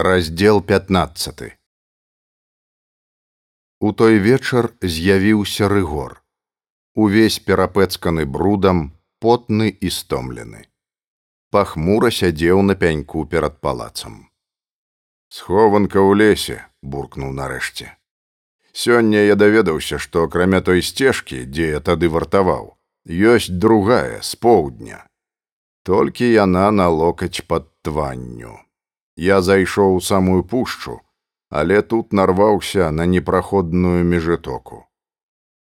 Раздзел 15 У той вечар з'явіўся рыгор. Увесь перапэцканы брудам, потны і стомлены. Пахмура сядзеў на пяньку перад палацам. Схованка ў лесе, буркнуў нарэшце. Сёння я даведаўся, што акрамя той сцежкі, дзе я тады вартаваў, ёсць другая з поўдня. Толькі яна на локаць пад тванню. Я зайшоў у самую пушчу, але тут нарваўся на непраходную межытоку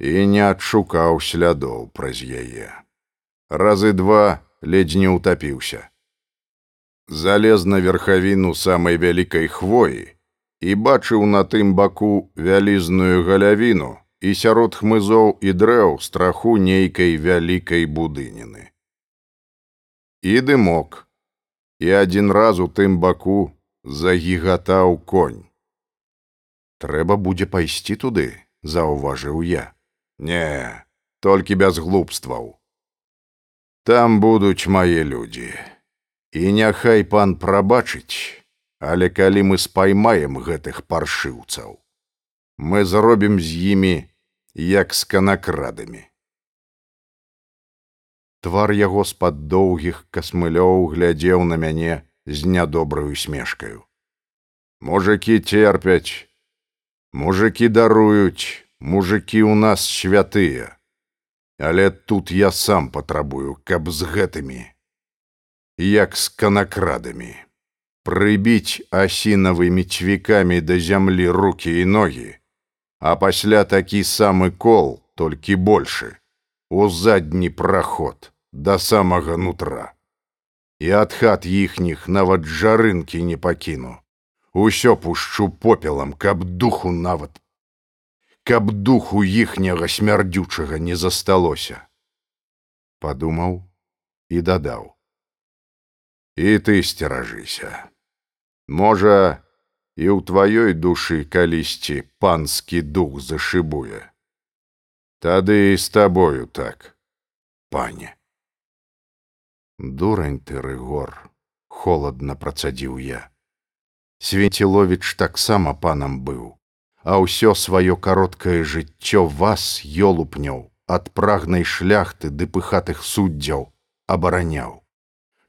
і не адшукаў слядоў праз яе. Разы два ледзь не ўтапіўся. Залез на верхавіну самай вялікай хвоі і бачыў на тым баку вялізную галявіну і сярод хмызоў і дрэў страху нейкай вялікай будыніны. І дымок, і адзін раз у тым баку загігатаў конь. Трэба будзе пайсці туды, заўважыў я. Не, толькі без глупстваў. Там будуць мае людзі. І няхай пан прабачыць, але калі мы спаймаем гэтых паршыўцаў, мы зробім з імі як з канакрадамі. Твар яго з-пад доўгіх касмылёў глядзеў на мяне з нядобраю смешкаю. Мужыкі терпяць, мужыкі даруюць, мужыкі ў нас святыя, Але тут я сам патрабую, каб з гэтымі, як з канакрадамі, прыбіць асінавымі цвікамі да зямлі руки і ногі, а пасля такі самы кол, толькі большы, у задні праход да самага нутра. І ад хат іхніх нават жарынкі не пакіну. Усё пушчу попелам, каб духу нават каб духу іхняга смярдзючага не засталося. Падумаў і дадаў: І ты сцеражыся. Можа, і ў тваёй душы калісьці панскі дух зашыбуе. Тады і з табою так, пане. Дурань ты рыгор, холодна працадзіў я. Свеціловіч таксама панам быў а ўсё сваё кароткае жыццё вас ёлупняў ад прагнай шляхты ды пыхатых суддзяў абараняў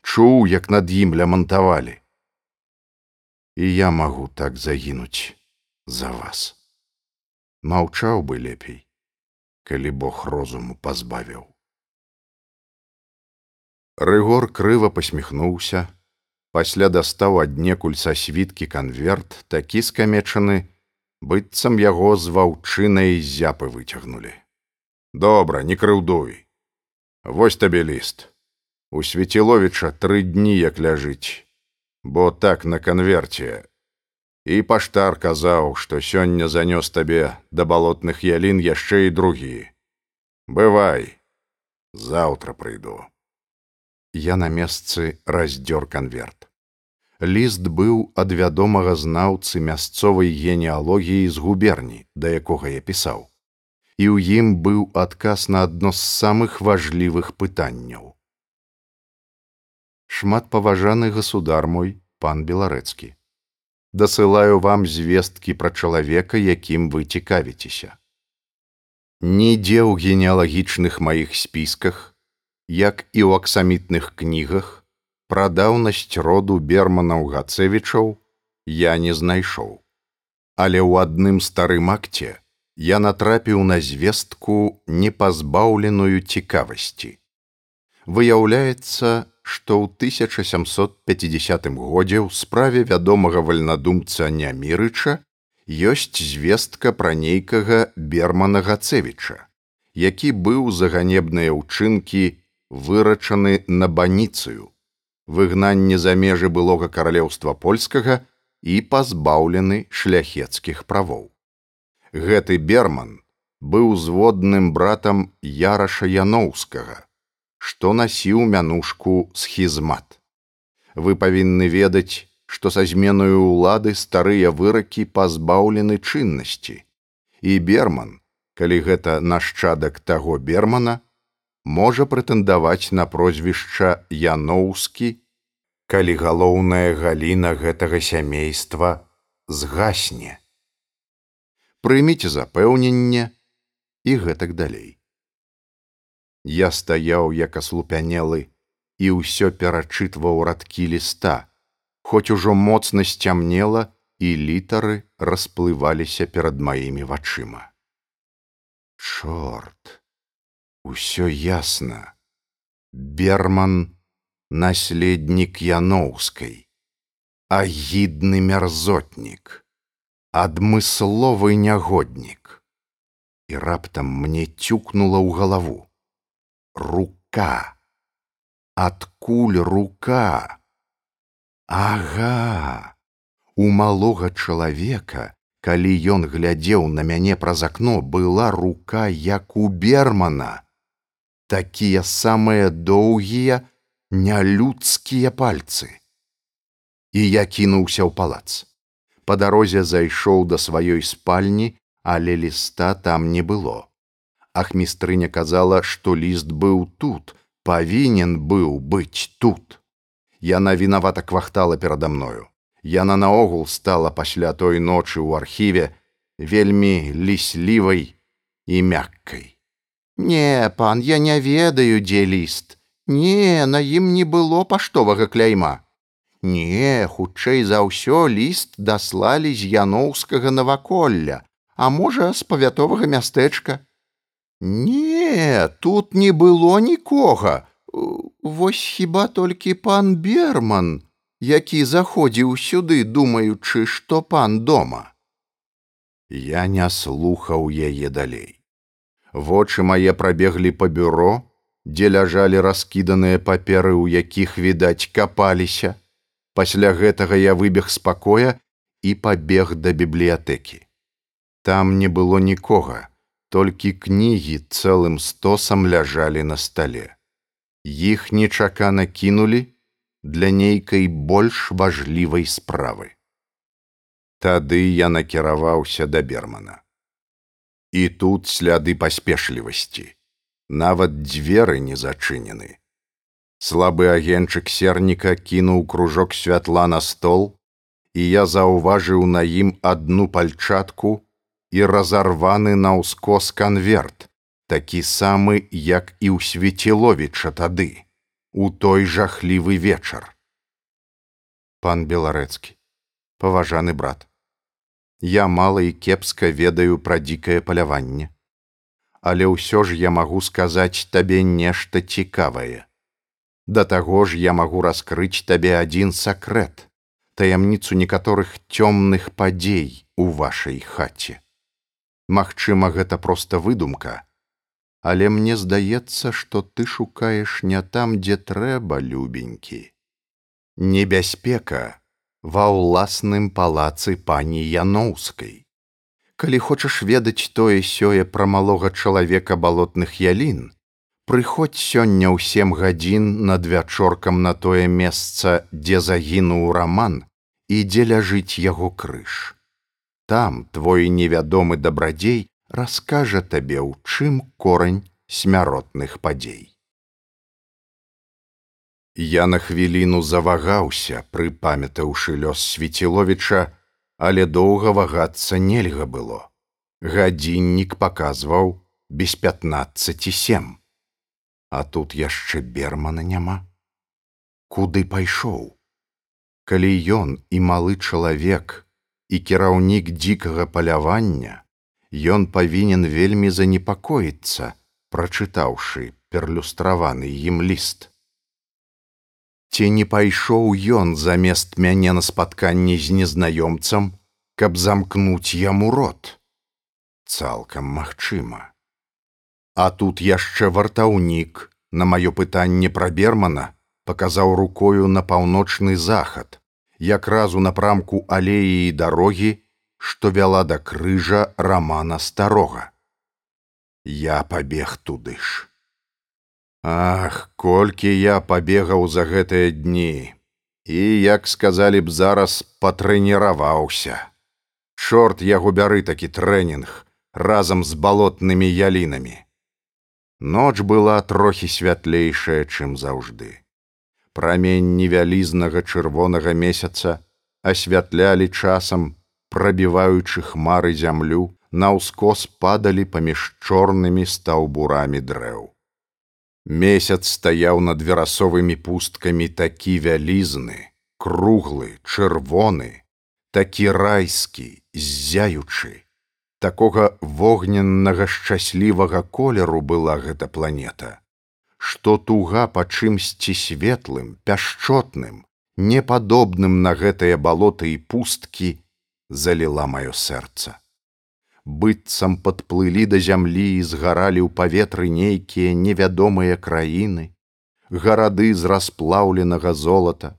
чуў як над ім лямантавалі. І я магу так загінуць за вас. Маўчаў бы лепей калі бог розуму пазбавіў рыгор крыва посміхнуўся пасля дастаў аднекуль са світкі канверт такі скамечаны быццам яго з ваўчынай зяпы выцягнули. Добра, не крыўдуй. Вось табе ліст. У свеціловіча тры дні як ляжыць, бо так на канверце. І паштар казаў, што сёння занёс табе да балотных ялін яшчэ і другі. Бывай, заўтра прыйду. Я на месцы раздзёр канверт ліст быў ад вядомага знаўцы мясцовай генеалогіі з губерні, да якога я пісаў. І ў ім быў адказ на адно з самых важлівых пытанняў. Шмат паважаны государ мой пан беларэцкі. Дасылаю вам звесткі пра чалавека, якім вы цікавіцеся. Нідзе ў генеалагічных маіх спісках, як і ў аксамітных кнігах, прадаўнасць роду берманаў гацэвічаў я не знайшоў. Але ў адным старым акце я натрапіў на звестку непазбаўленую цікавасці. Выяўляецца, што ў 1750 годзе ў справе вядомага вальнадумца нямірыча ёсць звестка пра нейкага бермана гацэвіча, які быў за ганебныя ўчынкі вырачаны на баніцыю выгнанне за межы былога каралеўства польскага і пазбаўлены шляхецкіх правоў. Гэты берман быў зводным братам яраша яноўскага, што насіў мянушку схізмат. Вы павінны ведаць, што са зменаю ўлады старыя выракі пазбаўлены чыннасці. І берман, калі гэта нашчадак таго бермана, можа прэтэндаваць на прозвішча Яноўскі калі галоўная галіна гэтага сямейства згасне. Прыміце запэўненне і гэтак далей. Я стаяў як аслупянелы і ўсё перачытваў радкі ліста, хоць ужо моцна сцямнела і літары расплываліся перад маімі вачыма. Чорт, усё ясна. Берман наследнік яноўскай агідны мярзотнік, адмысловы нягоднік. І раптам мне цюкнула ў галаву. Рука, адкуль рука. Ага, у малога чалавека, калі ён глядзеў на мяне праз акно, была рука як у бермана. Такія самыя доўгія, нялюдскія пальцы і я кінуўся ў палац. Па дарозе зайшоў да сваёй спальні, але ліста там не было. Ахмістрыня казала, што ліст быў тут, павінен быў быць тут. Яна вінавата квахтала перада мною. Яна наогул стала пасля той ночы ў архіве вельмі ліслівай і мяккай. Не, пан, я не ведаю, дзе ліст. Не, на ім не было паштовага кляйма. Не, хутчэй за ўсё ліст даслалі з яноўскага наваколля, а можа, з павятовага мястэчка. Не, тут не было нікога. Вось хіба толькі пан Берман, які заходзіў сюды, думаючы, што пан дома. Я не слухаў яе далей. Вочы мае прабеглі па бюро, дзе ляжалі раскіданыя паперы, у якіх відаць капаліся пасля гэтага я выбег з пакоя і пабег да бібліятэкі там не было нікога толькі кнігі цэлым стосам ляжалі на стале іх нечакана кінулі для нейкай больш важлівай справы. Тады я накіраваўся да бермана і тут сляды паспешлівасці. Нават дзверы не зачынены. Слабы агенчык серніка кінуў кружок святла на стол і я заўважыў на ім адну пальчатку і разарваны на ўскос канверт такі самы як і ў свеціловіча тады у той жахлівы вечар. Пан беларэцкі паважаны брат я мала і кепска ведаю пра дзікае паляванне але ўсё ж я магу сказаць табе нешта цікавае Да таго ж я магу раскрыць табе адзін сакрэт, таямніцу некаторых цёмных падзей у вашай хаце. Магчыма, гэта проста выдумка, але мне здаецца, што ты шукаеш не там, дзе трэба любенькі. Небяспека ва ўласным палацы пані Яноўскай. Калі хочаш ведаць тое сёе пра малога чалавека балотных ялін, Прыходзь сёння ў сем гадзін над вячоркам на тое месца, дзе загінуў раман і дзе ляжыць яго крыж. Там твой невядомы дабрадзей раскажа табе, ў чым корань смяротных падзей. Я на хвіліну завагаўся, прыпамятаўшы лёс свеціловіча, але доўга вагацца нельга было. Гадзіннік паказваў без пятнаццаці сем. А тут яшчэ бермана няма. Куды пайшоў? Калі ён і малы чалавек і кіраўнік дзікага палявання ён павінен вельмі занепакоіцца прачытаўшы перлюстраваны ім ліст ці не пайшоў ён замест мяне на спатканні з незнаёмцам каб замкнуць яму рот цалкам магчыма А тут яшчэ вартаўнік на маё пытанне пра бермана паказаў рукою на паўночны захад, якраз у напрамку алеі і дарогі, што вяла да крыжа рамана старога. Я пабег туды ж. Ах, колькі я пабегаў за гэтыя дні і, як сказалі б зараз патрэніраваўся. Чорт яго бяры такі трэнінг разам з балотнымі ялінамі. Ноч была трохі святлейшая, чым заўжды. праменні вялізнага чырвонага месяца асвятлялі часам, прабіваючы хмары зямлю, наўскос падалі паміж чорнымі стаўбурамі дрэў. Месяц стаяў над верасовымі пусткамі такі вялізны, круглы, чырвоны, такі райскі, ззяючы. Такога вогненнага шчаслівага колеру была гэта планета, што туга па чымсьці светлым, пяшчотным, непадобным на гэтыя балоты і пусткі заліла маё сэрца быццам падплылі да зямлі і згаралі ў паветры нейкія невядомыя краіны, гарады з расплаўленага золата,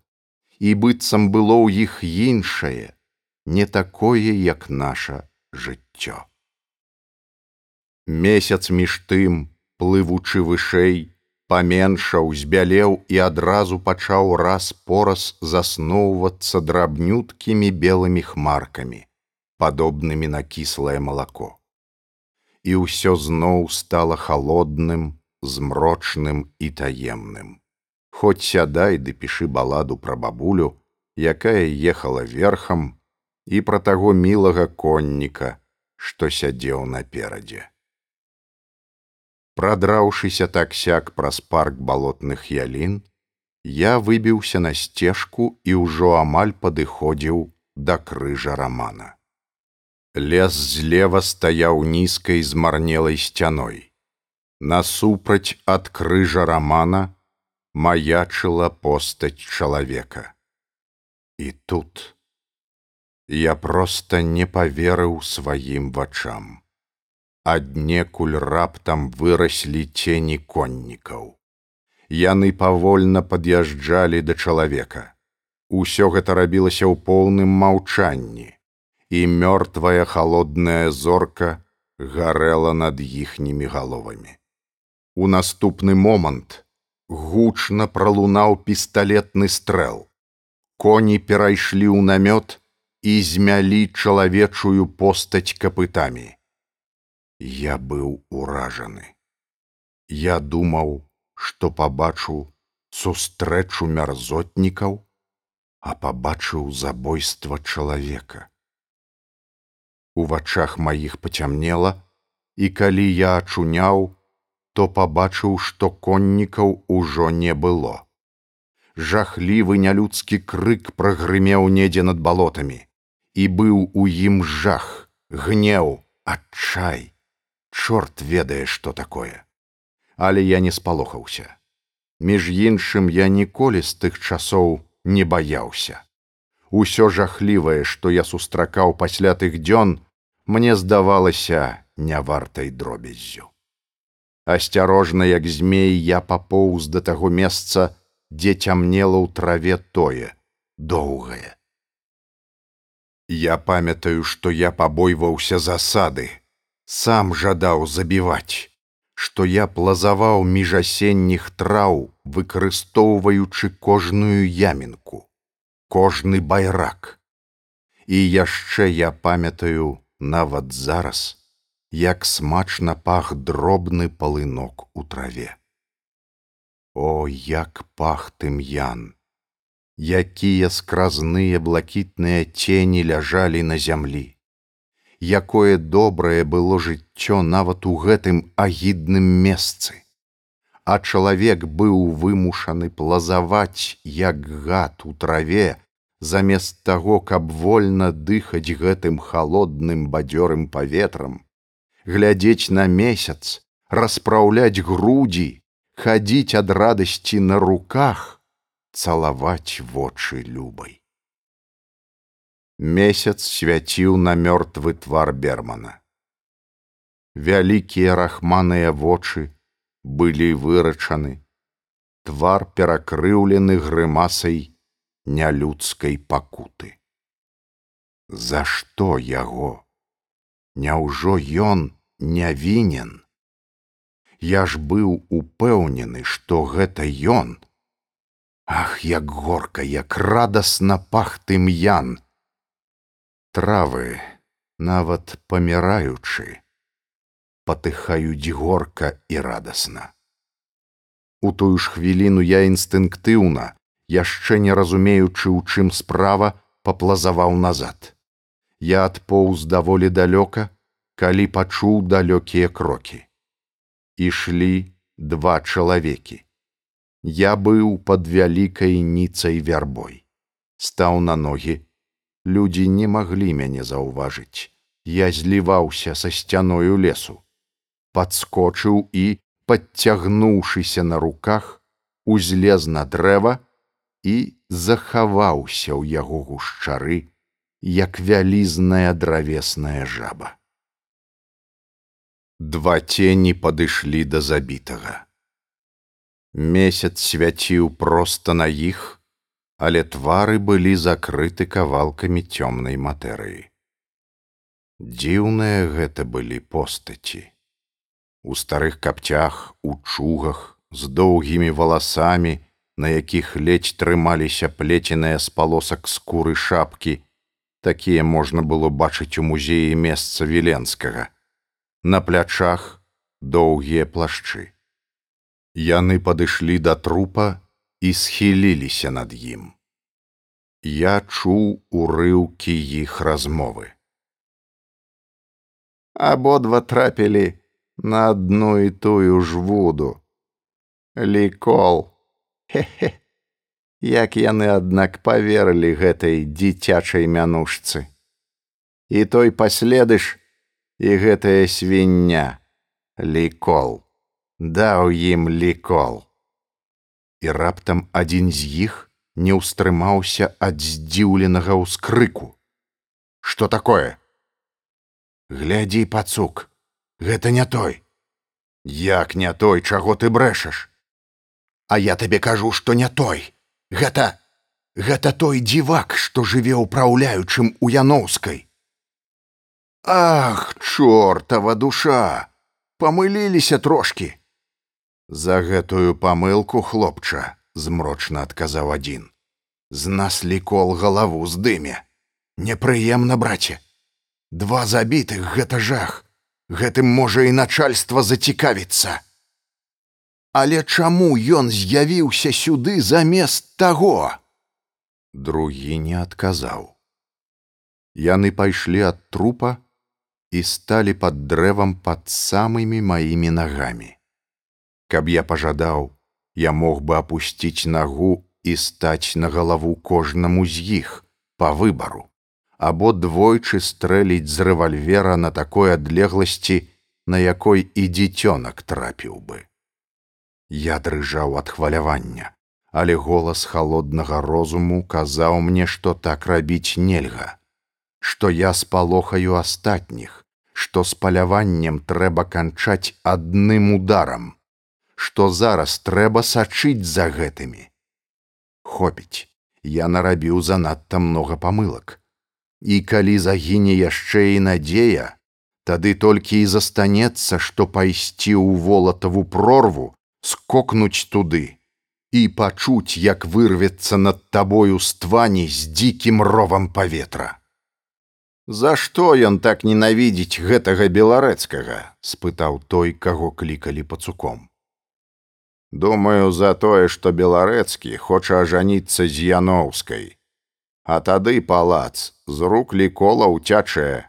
і быццам было ў іх іншае, не такое, як наша жыццё. Месяц між тым, плывучы вышэй, паменшаў, збялеў і адразу пачаў раз пораз засноўвацца драбнюткімі белымі хмаркамі падобнымі на кіслае малако. І ўсё зноў стала холодным, змрочным і таемным. Хоць сядай ды пішы баладу пра бабулю, якая ехала верхам і пра таго мілага конніка, што сядзеў наперадзе. Прадраўшыся так сяк праз парк балотных ялін, я выбіўся на сцежку і ўжо амаль падыходзіў да крыжа рамана. Лес злева стаяў нізкай змарнелай сцяной. Насупраць ад крыжа рамана маячыла постаць чалавека. І тут я проста не паверыў сваім вачам. Аднекуль раптам выраслі цені коннікаў. Яны павольна пад'язджалі да чалавека. Усё гэта рабілася ў поўным маўчанні і мёртвая холодная зорка гарэла над іхнімі галовамі. У наступны момант гучна пралунаў пісталетны стрэл. Коні перайшлі ў намёт і змялі чалавечую постаць капытамі. Я быў уражаны. Я думаў, што пабачу сустрэчу мярзотнікаў, а пабачыў забойства чалавека у вачах маіх пацямнела, і калі я ачуняў, то пабачыў, што коннікаў ужо не было. Жахлівы нялюдскі крык прагрымеў недзе над балотамі, і быў у ім жах, гнеў, адчай. Чорт ведае, што такое. Але я не спалохаўся. Між іншым я ніколі з тых часоў не баяўся усё жахлівае, што я сустракаў пасля тых дзён, мне здавалася не вартай дробяззю. Асцярожна, як змей я папоўз да таго месца, дзе цямнела ў траве тое, доўгае. Я памятаю, што я пабойваўся засады, сам жадаў забіваць, што я плазаваў між асенніх траў, выкарыстоўваючы кожную ямінку кожны байрак. І яшчэ я памятаю нават зараз, як смачна пах дробны палынок у траве. О, як пах тым'ян! Якія скразныя блакітныя цені ляжалі на зямлі. Якое добрае было жыццё нават у гэтым агідным месцы. А чалавек быў вымушаны плазаваць, як гад у траве, замест таго, каб вольна дыхаць гэтым холодным бадзёрым паветрам, глядзець на месяц, распраўляць грудзі, хадзіць ад радасці на руках, цалаваць вочы любай. Месяц свяціў на мёртвы твар бермана. Вялікія рахманыя вочы былі вырачаны, твар перакрыўлены грымасай нялюдскай пакуты. За што яго? Няўжо ён не вінен? Я ж быў упэўнены, што гэта ён. Ах, як горка, як радасна пах тым'ян. Травы, нават паміраючы, патыхаюць горка і радасна. У тую ж хвіліну я інстынктыўна, яшчэ не разумеючы, у чым справа паплазаваў назад. Я адпоўз даволі далёка, калі пачуў далёкія крокі. Ішлі два чалавекі. Я быў пад вялікай ніцай вярбой. Стаў на ногі. Людзі не маглі мяне заўважыць. Я зліваўся са сцяною лесу. Падскочыў і, падцягнуўшыся на руках, узлез на дрэва і захаваўся ў яго гушчары, як вялізная дравесная жаба. Два цені падышлі да забітага. Месяц свяціў проста на іх, але твары былі закрыты кавалкамі цёмнай матэрыі. Дзіўныя гэта былі постаці. У старых капцях, у чугах, з доўгімі валасамі, на якіх ледзь трымаліся плеценыя з палосак скуры шапкі, такія можна было бачыць у музеі месца віленскага. На плячах доўгія плашчы. Яны падышлі да трупа і схіліліся над ім. Я чуў урыўкі іх размовы. Абодва трапілі на адну і тую ж вуду. Лікол хе-хе. Як яны аднак паверылі гэтай дзіцячай мянушцы. І той паследыш і гэтая свіння лікол. Даў ім лікол. І раптам адзін з іх не ўстрымаўся ад здзіўленага ўскрыку. Что такое? Глядзі пацук гэта не той як не той чаго ты брэшаш А я табе кажу, што не той. Гэта гэта той дзівак, што жыве ўпраўляючым у Яноўскай. Ах, чортава душа, памыліліся трошки. За гэтую памылку хлопча, змрочна адказаў адзін. З нас лікол галаву здыме. Непрыемна, браце. Два забітых гэта жах. Гэтым можа і начальства зацікавіцца. Але чаму ён з'явіўся сюды замест таго? Другі не адказаў. Яны пайшлі ад трупа і сталі пад дрэвам пад самымі маімі нагамі. Каб я пажадаў, я мог бы апусціць нагу і стаць на галаву кожнаму з іх па выбару, або двойчы стрэліць з рэвальвера на такой адлегласці, на якой і дзіцёнак трапіў бы. Я дрыжаў ад хвалявання, але голас холоднага розуму казаў мне, што так рабіць нельга, што я спалохаю астатніх, што з паляваннем трэба канчаць адным ударам, што зараз трэба сачыць за гэтымі. Хопіць, я нарабіў занадта многа памылак. І калі загіне яшчэ і надзея, тады толькі і застанецца, што пайсці ў волатаву прорву, скокнуць туды і пачуць, як вырвецца над табою ствані з дзікім ровам паветра. За што ён так ненавідзіць гэтага беларэцкага? спытаў той, каго клікалі пацуком. Думаю за тое, што беларэцкі хоча ажаніцца з яноўскай. А тады палац з рук лікола ўцячэ.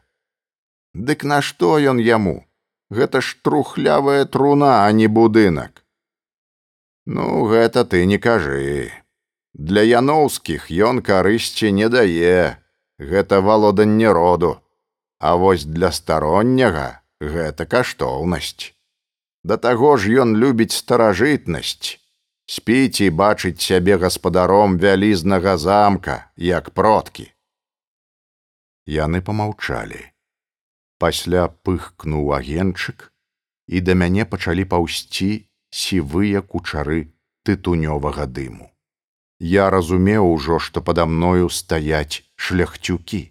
Дык нашто ён яму? Гэта ж трухлявая труна, а не будынак. Ну, гэта ты не кажы. Для яноўскіх ён карысці не дае, гэта валоданне роду, А вось для старонняга гэта каштоўнасць. Да таго ж ён любіць старажытнасць, спіць і бачыць сябе гаспадаром вялізнага замка, як продкі. Яны помаўчалі. Пасля пыхкнуў агенчык, і да мяне пачалі паўсці сівыя кучары тытунёвага дыму. Я разумеў ужо, што пада мною стаяць шляхцюкі.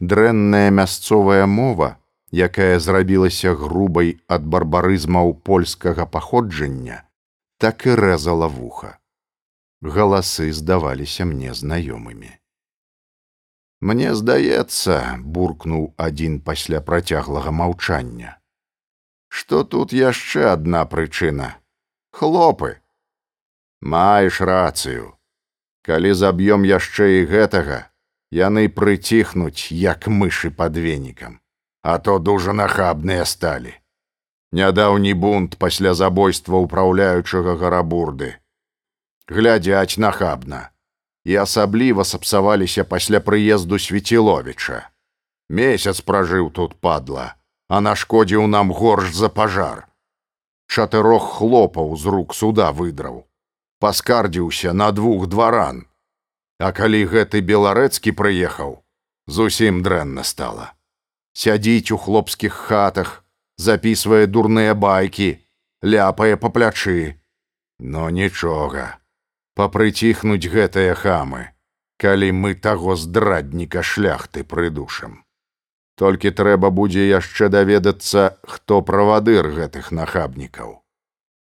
Дрэнная мясцовая мова, якая зрабілася грубай ад барбарызмаў польскага паходжання, так і рэзала вуха. Галасы здаваліся мне знаёмымі. Мне здаецца, буркнуў адзін пасля працяглага маўчання, што тут яшчэ адна прычына хлопы маеш рацыю Калі заб'ём яшчэ і гэтага, яны прыціхнуць, як мышы пад венікам, а то дужа нахабныя сталі. Нядаўні бунт пасля забойства ўпраўляючага гарабурды. Глядзяць нахабна і асабліва сапсаваліся пасля прыезду свеціловіча. Месяц пражыў тут падла, а нашкодзіў нам горш за пажар. Чатырох хлопаў з рук суда выдраў, паскардзіўся на двух дваран. А калі гэты беларэцкі прыехаў, зусім дрэнна стала. Сядзіць у хлопскіх хатах, запісвае дурныя байкі, ляпае па плячы. Но нічога, папрыціхнуць гэтыя хамы, калі мы таго здрадніка шляхты прыдушам. Толькі трэба будзе яшчэ даведацца, хто правадыр гэтых нахабнікаў.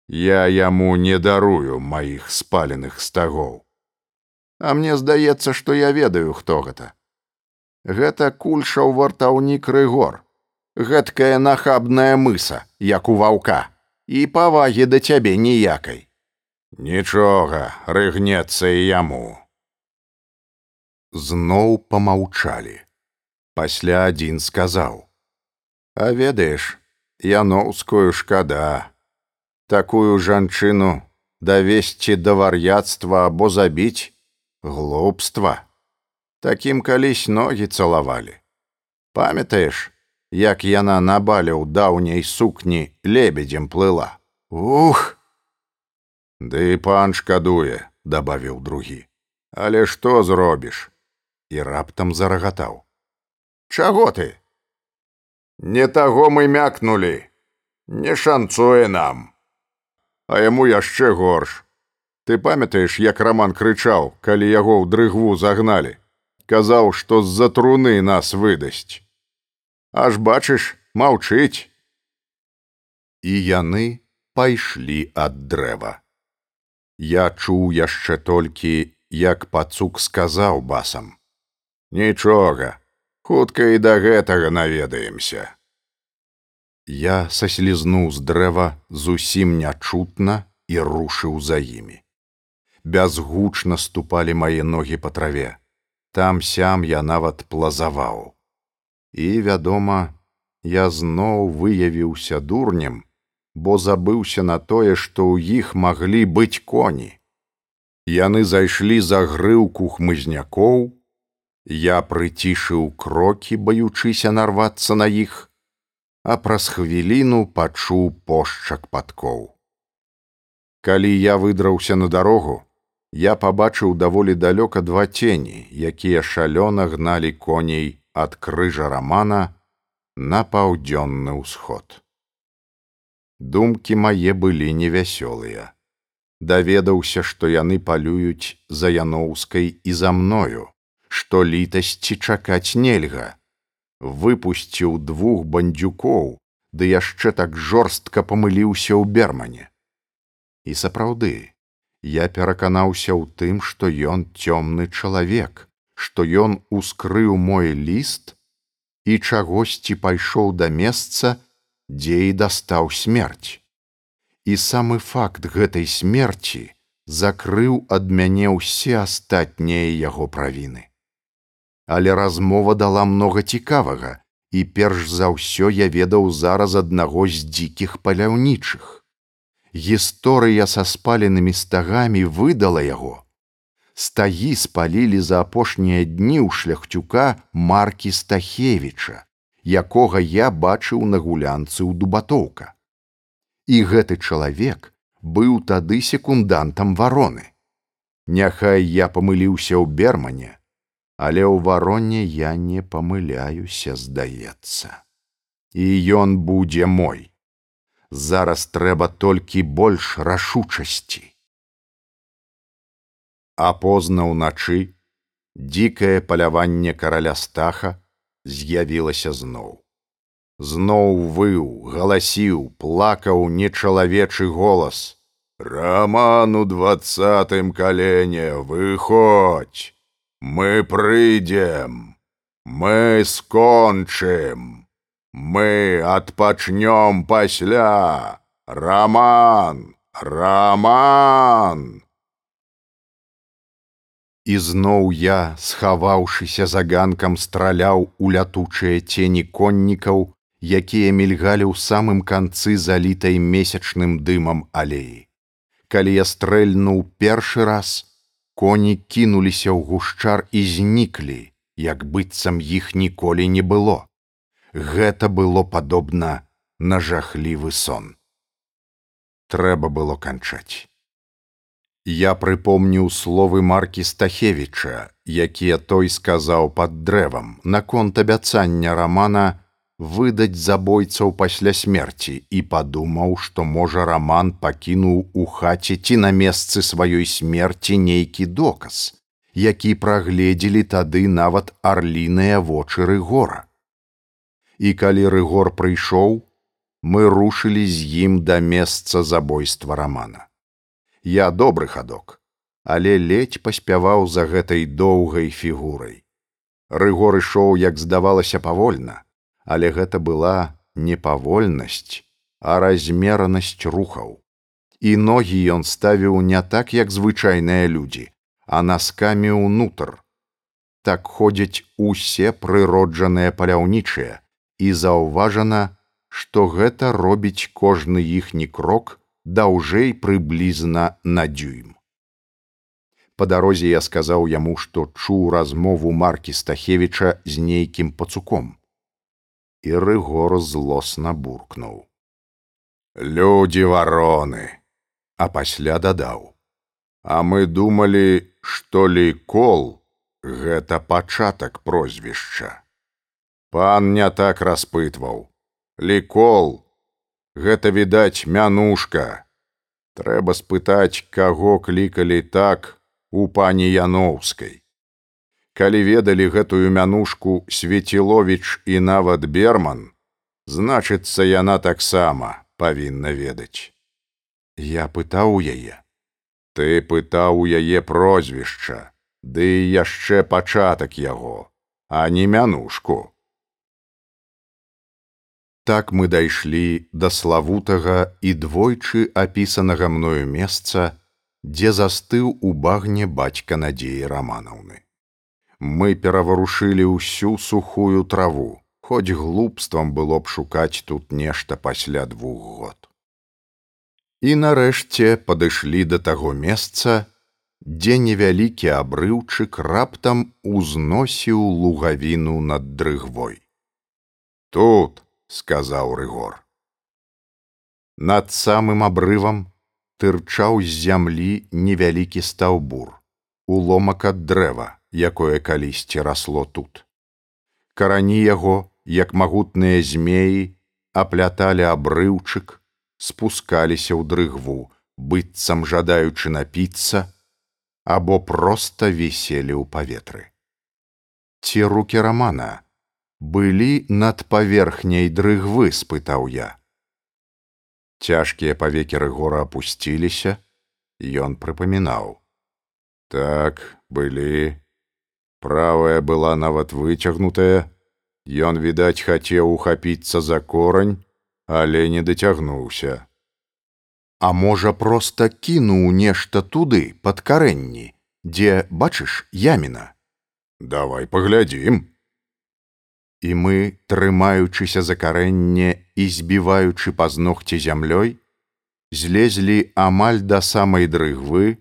Я яму не дарую маіх спаленых стагоў. А мне здаецца, што я ведаю, хто гэта. Гэта кульшаў вартаўнік рыгор, гэткая нахабная мыса, як у ваўка, і павагі да цябе ніякай. Нічога, рыгнецца і яму. Зноў помаўчалі. Пасля адзін сказаў: « А ведаеш, яноўскую шкада, такую жанчыну давесці да вар'яцтва або забіць глупства. Такім калісь ногі цалавалі. Памятаеш, як яна на бале ў даўняй сукні лебедзем плыла. Ух! Ды пан шкадуе, дабавіў другі. Але што зробіш? І раптам зарагатаў. Чаго ты? Не таго мы мякнулі, не шанцуе нам. А яму яшчэ горш. Ты памятаеш, як раман крычаў, калі яго ў дрыгву загналі, казаў, што з-за труны нас выдасць аж бачыш маўчыць і яны пайшлі ад дрэва я чуў яшчэ толькі як пацук сказаў басам нічога хутка і да гэтага наведаемся. Я саслізнуў з дрэва зусім нячутна і рушыў за імі. Бязгучна ступалі мае ногі па траве. Там сям я нават плазаваў. І вядома я зноў выявіўся дурнем бо забыўся на тое што ў іх маглі быць коні. Яны зайшлі за грыўку хмызнякоў я прыцішыў крокі баючыся нарвацца на іх а праз хвіліну пачуў пошчак падкоў калі я выдраўся на дарогу я пабачыў даволі далёка два цені якія шалёна гналі коней ад крыжа рамана на паўдзённы ўсход. Думкі мае былі невясёлыя. Даведаўся, што яны палююць за яноўскай і за мною, што літасці чакаць нельга. Выпусціў двух бандзюкоў, ды яшчэ так жорстка памыліўся ў бермане. І сапраўды, я пераканаўся ў тым, што ён цёмны чалавек, што ён ускрыў мой ліст і чагосьці пайшоў да месца, дзе і дастаў смерць. І самы факт гэтай смерці закрыў ад мяне ўсе астатнія яго правіны. Але размова дала многа цікавага, і перш за ўсё я ведаў зараз аднаго з дзікіх паляўнічых. Гісторыя са спаленымі стагамі выдала яго, стагі спалілі за апошнія дні ў шляхцюка маркі стахевіча якога я бачыў на гулянцы ў дубатоўка. І гэты чалавек быў тады секундантам вароны. Няхай я памыліўся ў бермане але ў вароне я не памыляюся здаецца. І ён будзе мой. Зараз трэба толькі больш рашучасці. А позна ўначы дзікае паляванне караля стаха з'явілася зноў. Зноў выў, галасіў, плакаў нечалавечы голас: Раман у двадцатым калене выходь, Мы прыйдзем, Мы скончым, Мы адпачнём пасля, Раман, Раман! І зноў я, схаваўшыся за ганкам, страляў у лятучыя цені коннікаў, якія мільгалі ў самым канцы залітай месячным дымам алеі. Калі я стрэльнуў першы раз, коні кінуліся ў гушчар і зніклі, як быццам іх ніколі не было. Гэта было падобна на жахлівы сон. Трэба было канчаць. Я прыпомніў словы маркі Стахевіча, якія той сказаў пад дрэвам наконт абяцання рамана выдаць забойцаў пасля смерці і падумаў, што можа раман пакінуў у хаце ці на месцы сваёй смерці нейкі доказ, які прагледзелі тады нават арліныя вочы рыгора. І калі рыгор прыйшоў, мы рушылі з ім да месца забойства рамана. Я добры хадок, але ледзь паспяваў за гэтай доўгай фігурай. Рыгор ішоў, як здавалася павольна, але гэта была не павольнасць, а размеранасць рухаў. І ногі ён ставіў не так, як звычайныя людзі, а наскамі ўнутр. Так ходзяць усе прыроджаныя паляўнічыя і заўважана, што гэта робіць кожны іхні крок даўжэй прыблізна на дзюйм. Па дарозе я сказаў яму, што чуў размову маркі Стахевіча з нейкім пацуком. І рыгор злосна буркнуў: « Людзі вароны, а пасля дадаў: « А мы думалі, што лікол гэта пачатак прозвішча. Пан не так распытваў. Лікол гэта відаць мянушка. Трэба спытаць, каго клікалі так у пані Яноўскай. Калі ведалі гэтую мянушку свеціловіч і нават берман, значыцца яна таксама павінна ведаць. Я пытаў яе, Ты пытаў у яе прозвішча, ды яшчэ пачатак яго, а не мянушку. Так мы дайшлі да славутага і двойчы апісанага мною месца, дзе застыў у багне бацька надзеі раманаўны. Мы пераварушылі ўсю сухую траву, хоць глупствам было б шукаць тут нешта пасля двух год і нарэшце падышлі да таго месца, дзе невялікі абрыўчык раптам узносіў лугавіну над дрыгвой. Тут сказаў рыгор. Над самым абрывам тырчаў з зямлі невялікі стаўбур, уломак ад дрэва, якое калісьці расло тут. Карані яго, як магутныя змеі, апляталі абрыўчык, спускаліся ў дрыгву, быццам жадаючы напіцца, або проста віселі ў паветры. Ці рукі рамана былі над паверхняй дрыгвы, спытаў я. Цяжкія павекі рыгора апусціліся, ён прыпамінаў: Так былі, правая была нават выцягнутая, Ён, відаць, хацеў ухапіцца за корань, але не дацягнуўся. А можа, проста кінуў нешта туды пад карэнні, дзе бачыш яміна. Давай паглядзім. І мы, трымаючыся за карэнне і збіваючы пазногці зямлёй, злезлі амаль да самай дрыгвы,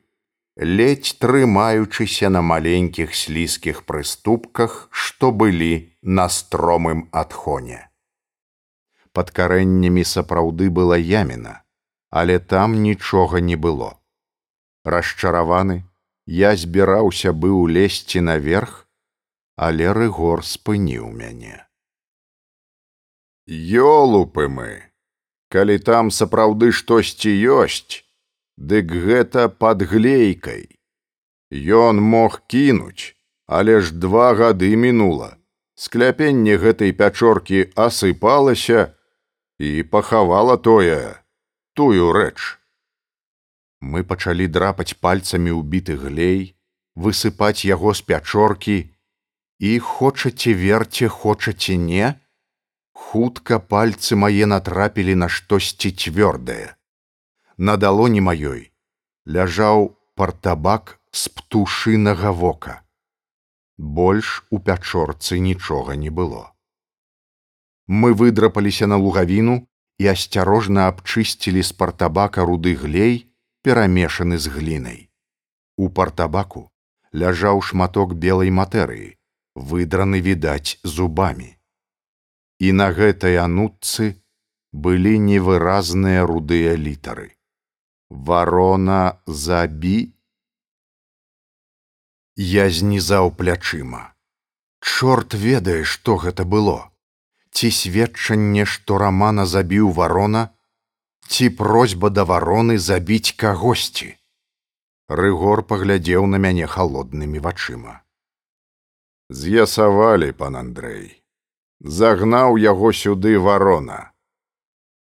ледзь трымаючыся на маленькіх слізкіх прыступках, што былі на стромым адхоне пад карэннямі сапраўды была яміна, але там нічога не было. Расчараваны, я збіраўся быў лезці наверх, але рыгор спыніў мяне. Ёлупы мы, калі там сапраўды штосьці ёсць, дык гэта пад глейкай. Ён мог кінуць, але ж два гады мінула. Скляпенне гэтай пячоркі асыпалася, і пахавала тое тую рэч. Мы пачалі драпаць пальцамі ўбіты глей, высыпаць яго з пячоркі і хочаце верце, хочаце не, хутка пальцы мае натрапілі на штосьці цвёрдае. На далоні маёй ляжаў партабак з птушынага вока. Больш у пячорцы нічога не было. Мы выдрапаліся на лугавіну і асцярожна абчысцілі з партабака руды глей, перамешаны з глінай. У партабаку ляжаў шматок белай матэрыі, выдраны відаць зубамі. І на гэтай анутцы былі невыразныя рудыя літары. Варона забі. Я знізаў плячыма. Чорт ведае, што гэта было. Ці сведчанне, што рамана забіў варона, ці просьба да вароны забіць кагосьці. Рыгор паглядзеў на мяне халоднымі вачыма. З'ясавалі пан Андрэй, загнаў яго сюды варона.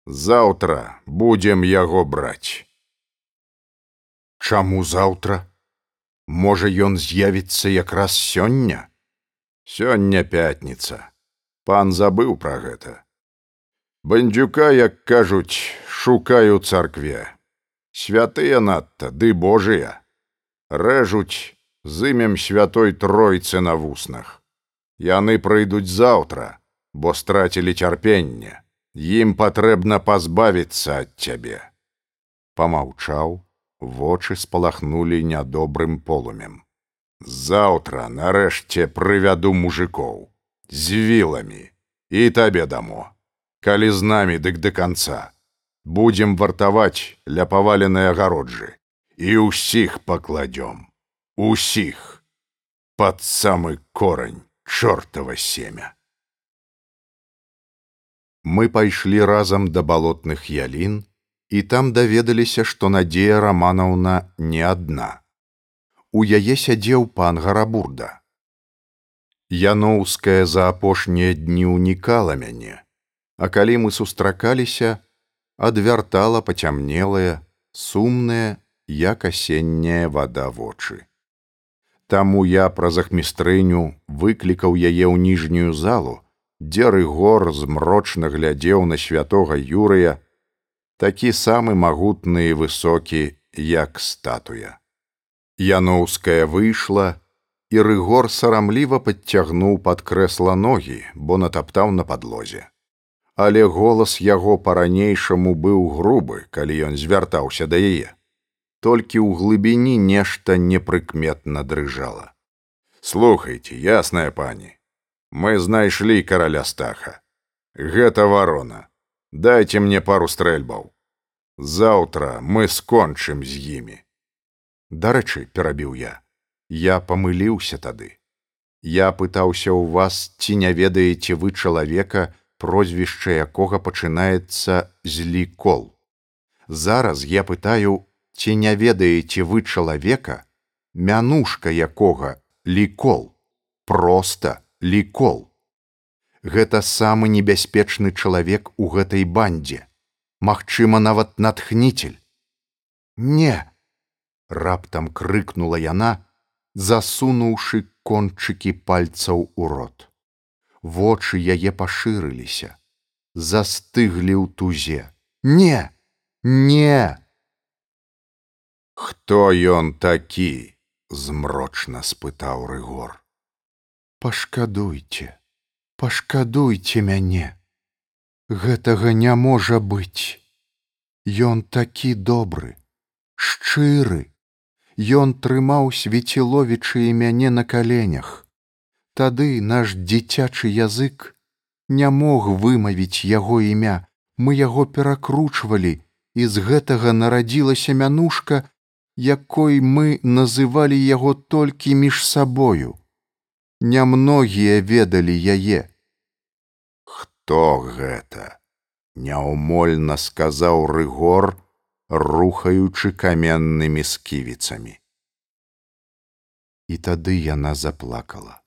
Заўтра будзем яго браць. Чаму заўтра? Можа, ён з'явіцца якраз сёння? Сёння пятніца. Пан забыў пра гэта. Бандзюка, як кажуць, шукаю царкве святыя надта ды божыя рэжуць з імем святой тройцы на вуснах яны прыйдуць заўтра бо страцілі цярпенне ім патрэбна пазбавіцца ад цябе помаўчаў вочы спалахнулі нядобрым полумем. Заўтра нарэшце прывяду мужикоў. З віламі. І табе дамо. Калі з намі дык да канца. Будем вартаваць ля паваленай агароджы. І ўсіх пакладём. Усіх. Под самы корань чортава семя мы пайшлі разам да балотных ялін і там даведаліся што надзея раманаўна не адна у яе сядзеў пан гарабурда яноўская за апошнія дні ўнікала мяне а калі мы сустракаліся адвяртала пацямнелая, сумная, як асенняя вада вочы. Таму я праз ахмістрыню выклікаў яе ў ніжнюю залу, дзе рыгор змрочна глядзеў на святога Юрыя, такі самы магутны і высокі, як статуя. Яноўская выйшла, і рыгор сарамліва падцягнуў пад крэсла ногі, бо натаптаў на падлозе але голас яго па-ранейшаму быў грубы, калі ён звяртаўся да яе. Толькі ў глыбіні нешта непрыкметна дрыжала. Слухайте, ясная пані, мы знайшлі караля стаха. Гэта варона. Дайце мне пару стрэльбаў. Заўтра мы скончым з імі. Дарэчы, перабіў я, я памыліўся тады. Я пытаўся ў вас, ці не ведаеце вы чалавека, прозвішча якога пачынаецца з лікол. Зараз я пытаю, ці не ведаеце вы чалавека, мянушка якога лікол, проста лікол. Гэта самы небяспечны чалавек у гэтай бандзе. Магчыма, нават натхніцель. Не! раптам крыкнула яна, засунуўшы кончыкі пальцаў у рот вочы яе пашырыліся, застыглі ў тузе. Не, не! Хто ён такі? змрочна спытаў рыгор. Пашкадуйце, пашкадуйце мяне. Гэтага не можа быць. Ён такі добры, шчыры. Ён трымаў свеціловічы і мяне на каленях. Тады наш дзіцячы язык не мог вымавіць яго імя, мы яго перакручвалі, і з гэтага нарадзілася мянушка, якой мы называлі яго толькі між сабою. Нямногія ведалі яе. Хто гэта? Няўмольна сказаў рыгор, рухаючы каменнымі сківіцамі. І тады яна заплакала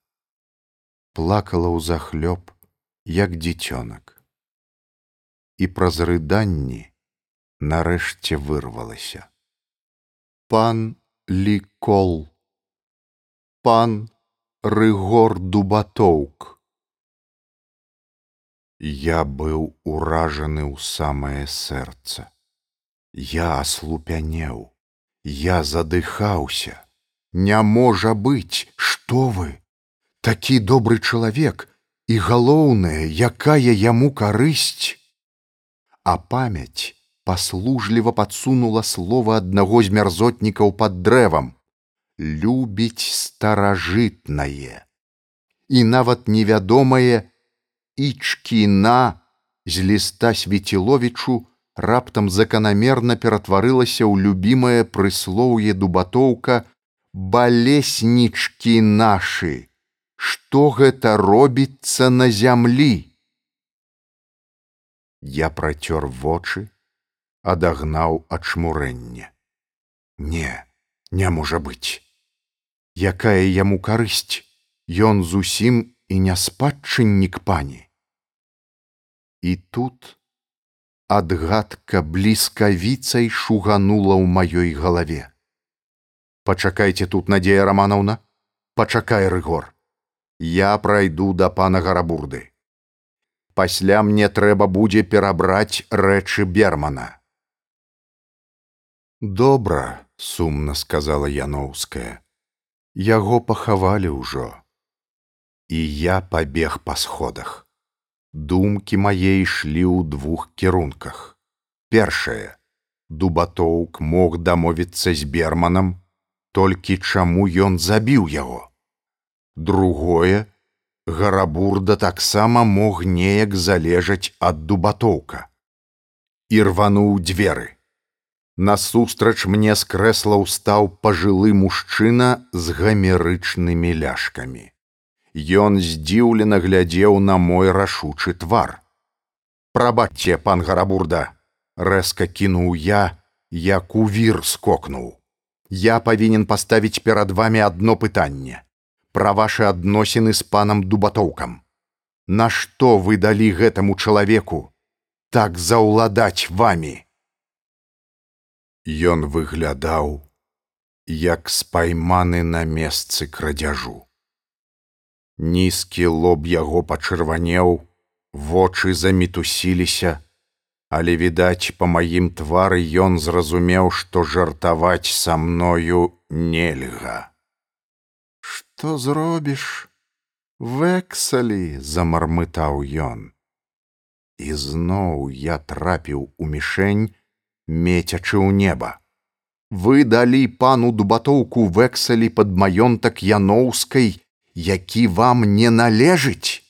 плакала ў захлёб, як дзіцёнак. І праз рыданні нарэшце вырвалася. Пан лікол, пан рыгор дубатоўк. Я быў уражаны ў самае сэрца. Я аслупянеў, я задыхаўся, не можа быць, што вы? Такі добры чалавек і галоўнае, якая яму карысць. А памяць паслужліва падсунула слова аднаго з мярзотнікаў пад дрэвам: любіць старажытнае. І нават невядомае ічкіна з ліста свеціловічу раптам заканамерна ператварылася ў любімае прыслоўе дубатоўка балеснічкі нашы. Што гэта робіцца на зямлі? Я працёр вочы, адагнаў ачмурэнне. Не, не можа быць. Якая яму карысць, Ён зусім і не спадчыннік пані. І тут адгадка бліскавіцай шуганула ў маёй галаве. Пачакайце тут надзея раманаўна, пачакай рыгор. Я прайду да пана гарабурды. Пасля мне трэба будзе перабраць рэчы бермана. Добра, сумна сказала Яноўская. Яго пахавалі ўжо. І я пабег па сходах. Думкі мае ішлі ў двух кірунках. Першае: Дубатоўк мог дамовіцца з берманам, толькі чаму ён забіў яго. Другое: Гарабурда таксама мог неяк залежаць ад дубатоўка. І рвануў дзверы. Насустрач мне з крэсла ўстаў пажылы мужчына з гамерычнымі ляшкамі. Ён здзіўлена глядзеў на мой рашучы твар. Прабачце, пан гарабурда, рэзка кінуў я, як у вір скокнуў. Я павінен паставіць перад вами адно пытанне пра вашы адносіны з панам дубатоўкам. Нашто вы далі гэтаму чалавеку так заўладаць вамі? Ён выглядаў, як спайманы на месцы крадзяжу. Нізкі лоб яго пачырванеў, вочы замітусіліся, але відаць, па маім твары ён зразумеў, што жартаваць са мною нельга. Што зробіш? Вексалі замармытаў ён. І зноў я трапіў у мішень, мецячы ў неба. Вы далі пану дубатоўку вексалі пад маёнтак яноўскай, які вам не належыць.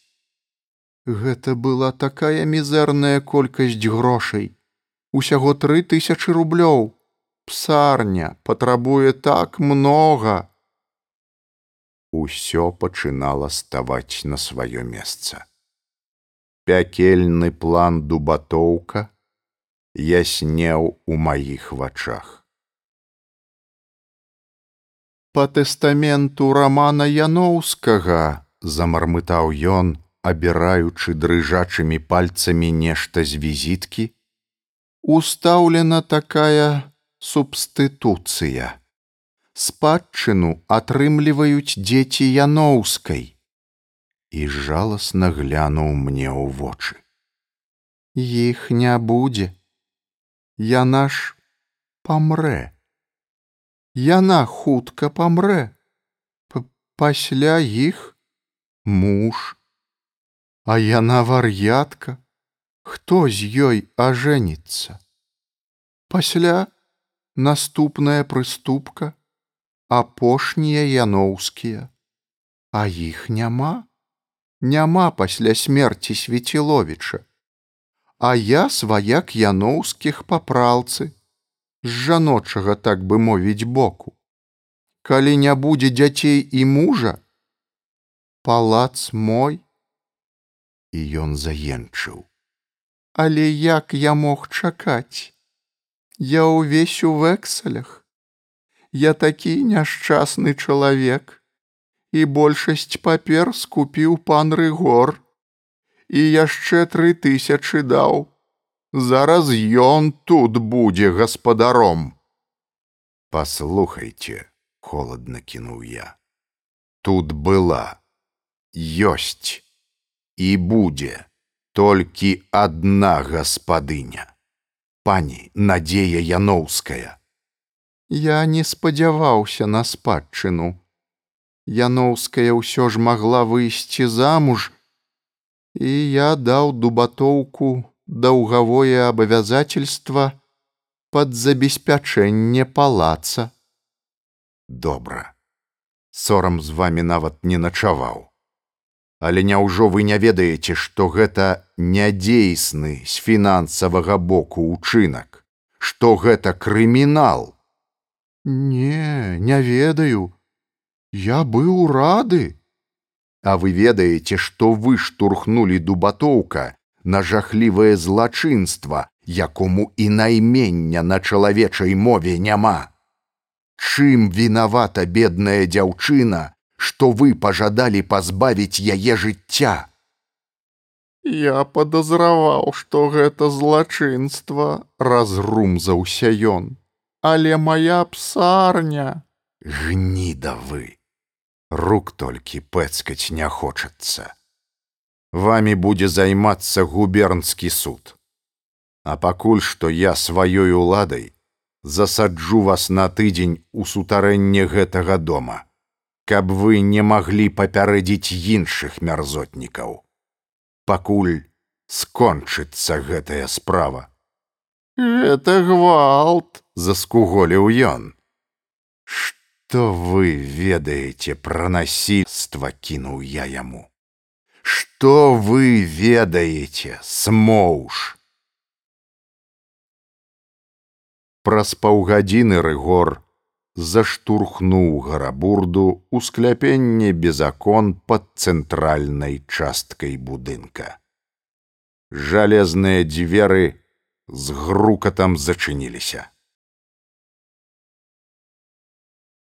Гэта была такая мізэрная колькасць грошай. Усяго тры тысячи рублёў. Псарня патрабуе так многа. Усё пачынала ставаць на сваё месца. Пякельны план дубатоўка, яснеў у маіх вачах. Па тэстаменту рамана Яноўскага замармытаў ён, абіраючы дрыжачымі пальцамі нешта з візіткі, устаўлена такая субстытуцыя. Спадчыну атрымліваюць дзеці яноўскай і жаласна глянуў мне ў вочы. Іх не будзе яна ж памрэ. Яна хутка памрэ, пасля іх муж, А яна вар'ятка, хто з ёй ажэніцца. Пасля наступная прыступка, апошнія яноўскія, А іх няма, няма пасля смерці свеціловіча а я сваяк яноўскіх папралцы з жаночага так бы мовіць боку. Калі не будзе дзяцей і мужа палац мой і ён заенчыў. Але як я мог чакаць? Я ўвесь у вексалях я такі няшчасны чалавек. І большасць папер скупіў пан рыгор. І яшчэ тры тысячы даў. Зараз ён тут будзе гаспадаром. Паслухайце, холодна кінуў я. Тут была, ёсць і будзе толькі адна гаспадыня. Пані Надзея Яноўская. Я не спадзяваўся на спадчыну. Яноўская ўсё ж магла выйсці замуж, і я даў дубатоўку даўгавое абавязательства пад забеспячэнне палаца. Добра. Сорам з вамі нават не начаваў. Але няўжо вы не ведаеце, што гэта нядзейсны з фінансавага боку ўчынак, што гэта крымінал. Не, не ведаю. Я быў рады. А вы ведаеце, што вы штурхнулі дубатоўка на жахлівае злачынства, якому і наймення на чалавечай мове няма. Чым вінавата бедная дзяўчына, што вы пажадалі пазбавіць яе жыцця. Я падазраваў, што гэта злачынства, разрумзаўся ён але моя псарня гніда вы рук толькі пэцкаць не хочацца вами будзе займацца губернскі суд. А пакуль што я сваёй уладай засаджу вас на тыдзень у сутарэнне гэтага дома каб вы не маглі папярэдзіць іншых мярзотнікаў. Пакуль скончыцца гэтая справа. Это гвалт заскуголіў ён. Что вы ведаеце пра насільства кінуў я яму что вы ведаеце смоўж праз паўгадзіны рыгор заштурхнуў гарабурду ў скляпенне без акон пад цэнтральнай часткай будынка. Жалезныя дзверы з грукатам зачыніліся